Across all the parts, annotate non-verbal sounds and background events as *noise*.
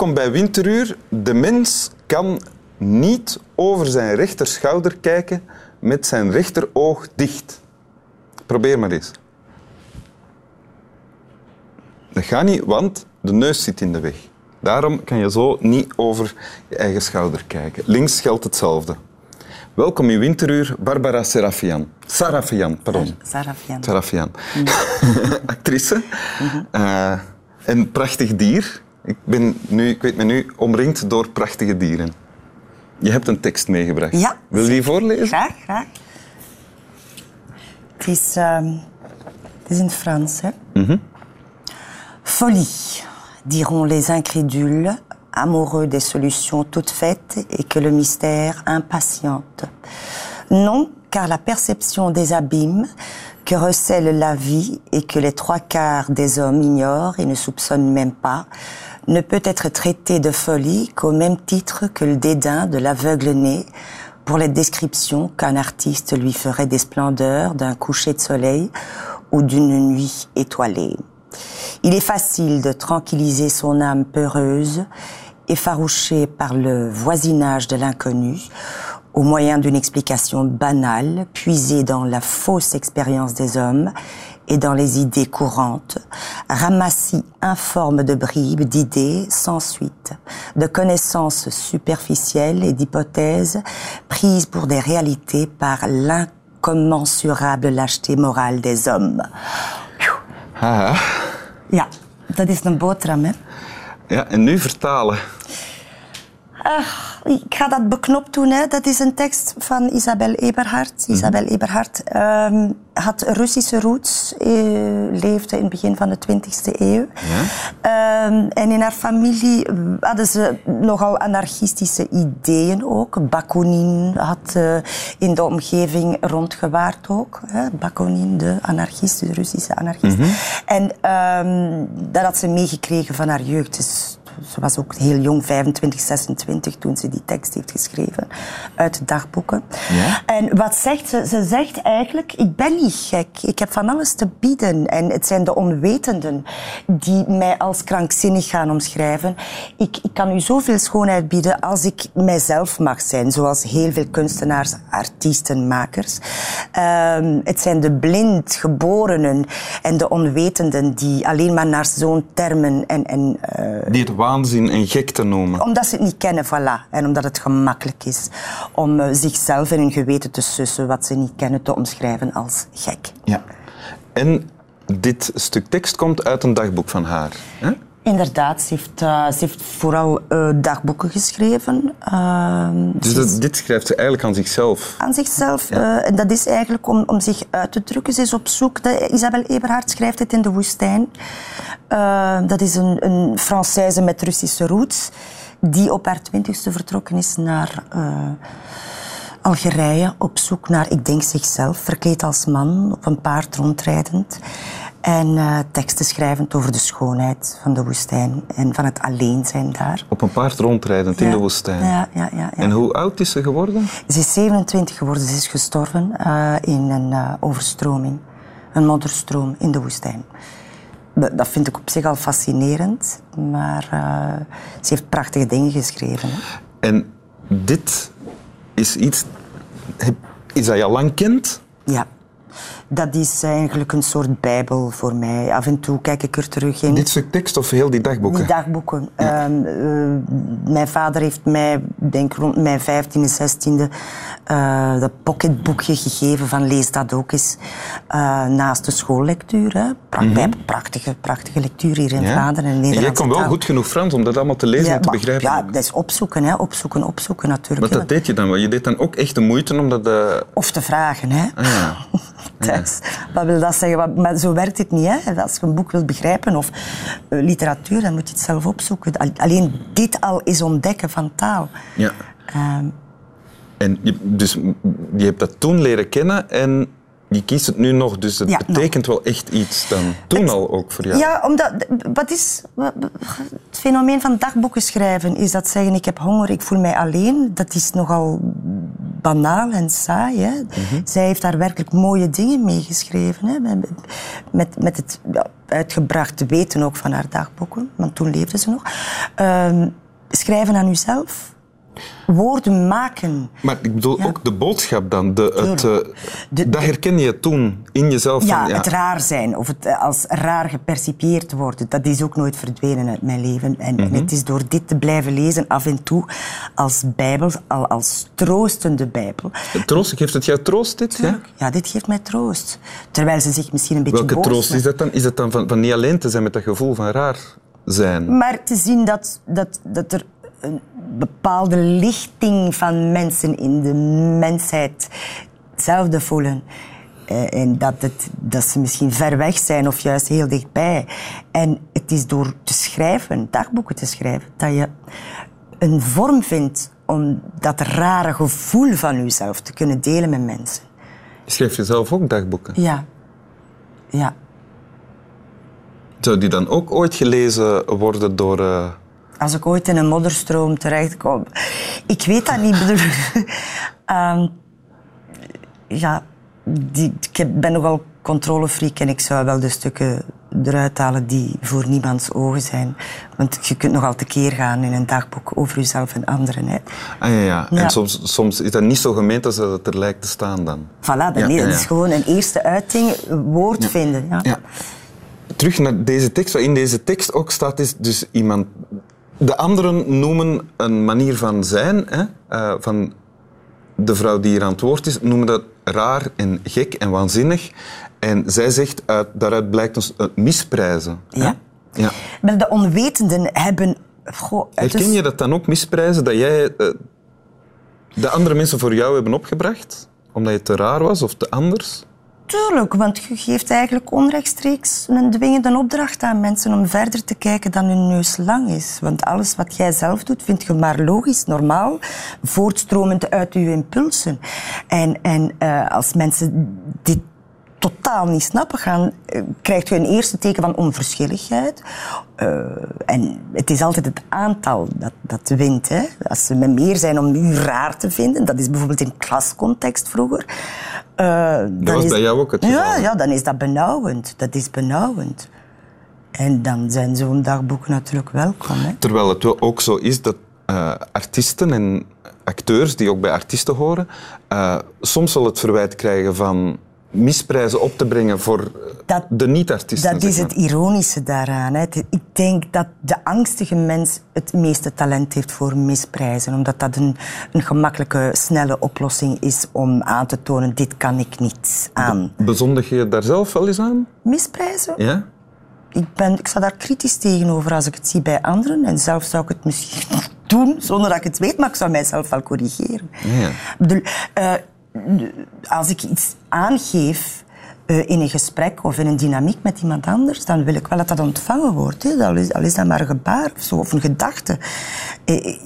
Welkom bij Winteruur. De mens kan niet over zijn rechterschouder kijken met zijn rechteroog dicht. Probeer maar eens. Dat gaat niet, want de neus zit in de weg. Daarom kan je zo niet over je eigen schouder kijken. Links geldt hetzelfde. Welkom in Winteruur, Barbara Serafian. Sarafian, pardon. Sarafian. Sarafian. *laughs* Actrice. Uh, een prachtig dier. Ik, ben nu, ik weet me nu omringd door prachtige dieren. Je hebt een tekst meegebracht. Ja. Wil je die voorlezen? Graag, graag. Het is, uh, het is in het Frans, hè? Folie, diront les incrédules, amoureux des solutions toutes faites et que le mystère impatiente. Non, car la perception des abîmes que recèle la vie et que les trois quarts des hommes ignorent et ne soupçonnent même pas, ne peut être traitée de folie qu'au même titre que le dédain de l'aveugle né pour les descriptions qu'un artiste lui ferait des splendeurs d'un coucher de soleil ou d'une nuit étoilée. Il est facile de tranquilliser son âme peureuse, effarouchée par le voisinage de l'inconnu, au moyen d'une explication banale, puisée dans la fausse expérience des hommes et dans les idées courantes, ramassis informe de bribes, d'idées sans suite, de connaissances superficielles et d'hypothèses prises pour des réalités par l'incommensurable lâcheté morale des hommes. Haha. Ja, dat is een boterham, hè? Ja, en nu vertalen. Ik ga dat beknopt doen. Hè. Dat is een tekst van Isabel Eberhard. Isabel Eberhard ehm, had Russische roots, eh, leefde in het begin van de 20e eeuw. Ehm, en in haar familie hadden ze nogal anarchistische ideeën ook. Bakunin had eh, in de omgeving rondgewaard ook. Hè. Bakunin, de anarchist, de Russische anarchist. En ehm, dat had ze meegekregen van haar jeugd. Dus ze was ook heel jong, 25, 26, toen ze die tekst heeft geschreven uit de dagboeken. Ja? En wat zegt ze? Ze zegt eigenlijk, ik ben niet gek. Ik heb van alles te bieden. En het zijn de onwetenden die mij als krankzinnig gaan omschrijven. Ik, ik kan u zoveel schoonheid bieden als ik mijzelf mag zijn. Zoals heel veel kunstenaars, artiesten, makers. Ehm, het zijn de blind geborenen en de onwetenden die alleen maar naar zo'n termen en... en eh, waanzin en gek te noemen. omdat ze het niet kennen, voilà. En omdat het gemakkelijk is om eh, zichzelf in hun geweten te sussen wat ze niet kennen te omschrijven als gek. Ja. En dit stuk tekst komt uit een dagboek van haar. Hè? Inderdaad, ze heeft, eh, ze heeft vooral eh, dagboeken geschreven. Ehm, Dus dat, dit schrijft ze eigenlijk aan zichzelf. aan zichzelf. eh, en dat is eigenlijk om, om zich uit te drukken. Ze is op zoek. De, Isabel Eberhard schrijft het in de woestijn. Eh, dat is een, een Française met Russische roots. Die op haar twintigste vertrokken is naar Algerije. Op zoek naar, ik denk zichzelf, verkleed als man, op een paard rondrijdend. En eh, teksten schrijvend over de schoonheid van de woestijn en van het alleen zijn daar. Op een paard rondrijdend in de woestijn. Ja, ja, ja, ja. En hoe oud is ze geworden? Ze is 27 geworden. Ze is gestorven eh, in een eh, overstroming. Een modderstroom in de woestijn. Dat vind ik op zich al fascinerend. Maar ze heeft prachtige dingen geschreven. Hè. En dit is iets... Is dat je al lang kent? Ja. Dat is eigenlijk een soort bijbel voor mij. Af en toe kijk ik er terug in. Dit stuk tekst of heel die dagboeken? Die dagboeken. Ehm, eh, mijn vader heeft mij, denk rond mijn 15e, 16e, eh, dat pocketboekje gegeven van lees dat ook eens. eh, naast de schoollectuur. Hè. Pra- bij prachtige, prachtige lectuur hier in Mhm. Ja? Vlaanderen. En En jij kon wel goed genoeg Frans om dat allemaal te lezen en te maar- begrijpen. Ja, dat is opzoeken, hè. opzoeken, opzoeken natuurlijk. Hè. dat deed je dan wel? Je deed dan ook echt de moeite om dat... eh, Of te vragen, hè. ah, *laughs* ja. Thuis. Wat wil dat zeggen? Maar zo werkt het niet. Hè? Als je een boek wilt begrijpen of eh, literatuur, dan moet je het zelf opzoeken. Al- Alleen dit al is ontdekken van taal. ja. Ehm, En je, dus je hebt dat toen leren kennen en je kiest het nu nog. Dus Ja, betekent wel echt iets dan. Toen Het- al ook voor jou. ja, omdat wat is wat- het fenomeen van dagboeken schrijven is dat zeggen ik heb honger, ik voel mij alleen. Dat is nogal banaal en saai. Hè? Zij heeft daar werkelijk mooie dingen mee geschreven. Hè? Met, met, het ja, uitgebrachte weten ook van haar dagboeken, want toen leefde ze nog. Ehm, schrijven aan uzelf, woorden maken. Maar ik bedoel ook de boodschap dan. De, het, uh, dat herken je toen in jezelf. Ja, van, ja, het raar zijn of het eh, als raar gepercipieerd worden. Dat is ook nooit verdwenen uit mijn leven. En, en, mhm. het is door dit te blijven lezen af en toe als bijbel, als troostende bijbel. Troost, geeft het jou troost dit? Ja? ja, dit geeft mij troost. Terwijl ze zich misschien een beetje Welke troost is dat dan? Is het dan van, van niet alleen te zijn met dat gevoel van raar zijn? Maar te zien dat, dat, dat er een bepaalde lichting van mensen in de mensheid hetzelfde voelen. Eh, en dat, het, dat ze misschien ver weg zijn of juist heel dichtbij. En het is door te schrijven, dagboeken te schrijven, dat je een vorm vindt om dat rare gevoel van jezelf te kunnen delen met mensen. Je schrijft jezelf ook dagboeken? Ja. Ja. Zou die dan ook ooit gelezen worden door... Uh als ik ooit in een modderstroom terechtkom. Ik weet dat niet. Um, *laughs* ja, die, ik ben nogal controlefreak en ik zou wel de stukken eruit halen die voor niemands ogen zijn. Want je kunt nogal tekeer gaan in een dagboek over jezelf en anderen. Hè. Ah, ja, ja. En soms, soms is dat niet zo gemeend als dat het er lijkt te staan dan. Voilà, nee, dat is gewoon een eerste uiting, woord vinden. Ja. Terug naar deze tekst. Wat in deze tekst ook staat, is dus iemand de anderen noemen een manier van zijn, hè, uh, van de vrouw die hier aan het woord is, noemen dat raar en gek en waanzinnig. En zij zegt, uit, daaruit blijkt ons uh, misprijzen. Ja. ja. Maar de onwetenden hebben... Goh, Herken je dat dan ook, misprijzen, dat jij uh, de andere mensen voor jou hebben opgebracht? Omdat je te raar was of te anders? Tuurlijk, want je geeft eigenlijk onrechtstreeks een dwingende opdracht aan mensen om verder te kijken dan hun neus lang is. Want alles wat jij zelf doet, vind je maar logisch, normaal, voortstromend uit je impulsen. En, en uh, als mensen dit totaal niet snappen gaan, uh, krijgt je een eerste teken van onverschilligheid. Uh, en het is altijd het aantal dat, dat wint. Hè. Als ze met meer zijn om u raar te vinden, dat is bijvoorbeeld in klascontext vroeger. Uh, dat was is, bij jou ook het geval? Ja, ja, dan is dat benauwend. Dat is benauwend. En dan zijn zo'n dagboeken natuurlijk welkom. Hè. Terwijl het wel ook zo is dat uh, artiesten en acteurs, die ook bij artiesten horen, soms wel het verwijt krijgen van misprijzen op te brengen voor dat, de niet-artiesten. Dat is het ironische daaraan. Hè. Ik denk dat de angstige mens het meeste talent heeft voor misprijzen. Omdat dat een, een gemakkelijke, snelle oplossing is om aan te tonen, dit kan ik niet aan. Bezondig je daar zelf wel eens aan? Misprijzen? Ja. Ik, ben, ik sta daar kritisch tegenover als ik het zie bij anderen. En zelf zou ik het misschien doen, zonder dat ik het weet, maar ik zou mijzelf wel corrigeren. Ja. Uh, als ik iets aangeef uh, in een gesprek of in een dynamiek met iemand anders, dan wil ik wel dat dat ontvangen wordt. Hè. Al, is, al is dat maar een gebaar of, zo, of een gedachte. Eh,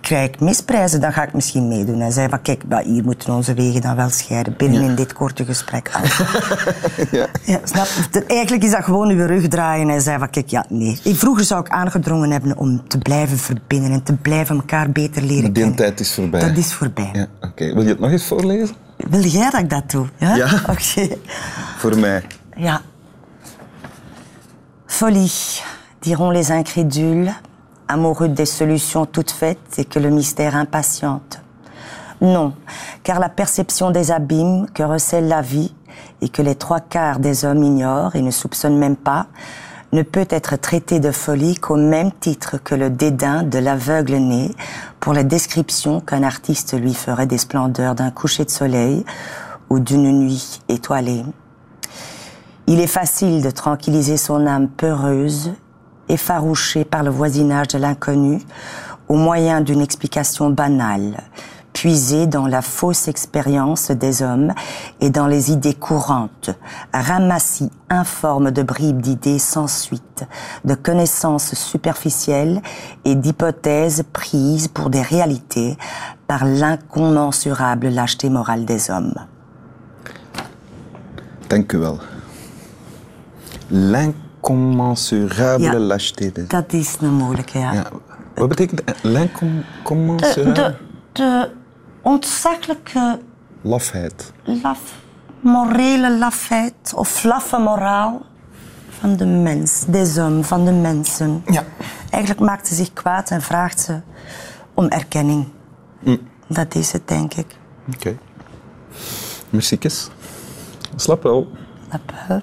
krijg ik misprijzen, dan ga ik misschien meedoen. En zei van, kijk, hier moeten onze wegen dan wel scheiden binnen in dit korte gesprek. *laughs* ja. ja. snap Eigenlijk is dat gewoon uw rug draaien en zei van, kijk, ja, nee. Vroeger zou ik aangedrongen hebben om te blijven verbinden en te blijven elkaar beter leren die kennen. Die tijd is voorbij. Dat is voorbij. Ja, Oké, Wil je het nog eens voorlezen? Wil jij dat ik dat doe? Ja. ja. Oké. Voor mij. Ja. Folie, diront les incrédules. amoureux des solutions toutes faites et que le mystère impatiente. Non, car la perception des abîmes que recèle la vie et que les trois quarts des hommes ignorent et ne soupçonnent même pas, ne peut être traitée de folie qu'au même titre que le dédain de l'aveugle né pour la description qu'un artiste lui ferait des splendeurs d'un coucher de soleil ou d'une nuit étoilée. Il est facile de tranquilliser son âme peureuse effarouché par le voisinage de l'inconnu au moyen d'une explication banale, puisée dans la fausse expérience des hommes et dans les idées courantes, ramassis informe de bribes d'idées sans suite, de connaissances superficielles et d'hypothèses prises pour des réalités par l'incommensurable lâcheté morale des hommes. Incommensurable ja, lâcheté. Dat is een moeilijke, ja. ja. Wat betekent l'incommensurable? De, de, de ontzaglijke... Lafheid. Laf... morele lafheid of laffe moraal van de mens, des hommes, van de mensen. Ja. Eigenlijk maakt ze zich kwaad en vraagt ze om erkenning. Dat is het, denk ik. Oké. Muziekjes. Slap wel. Lappe.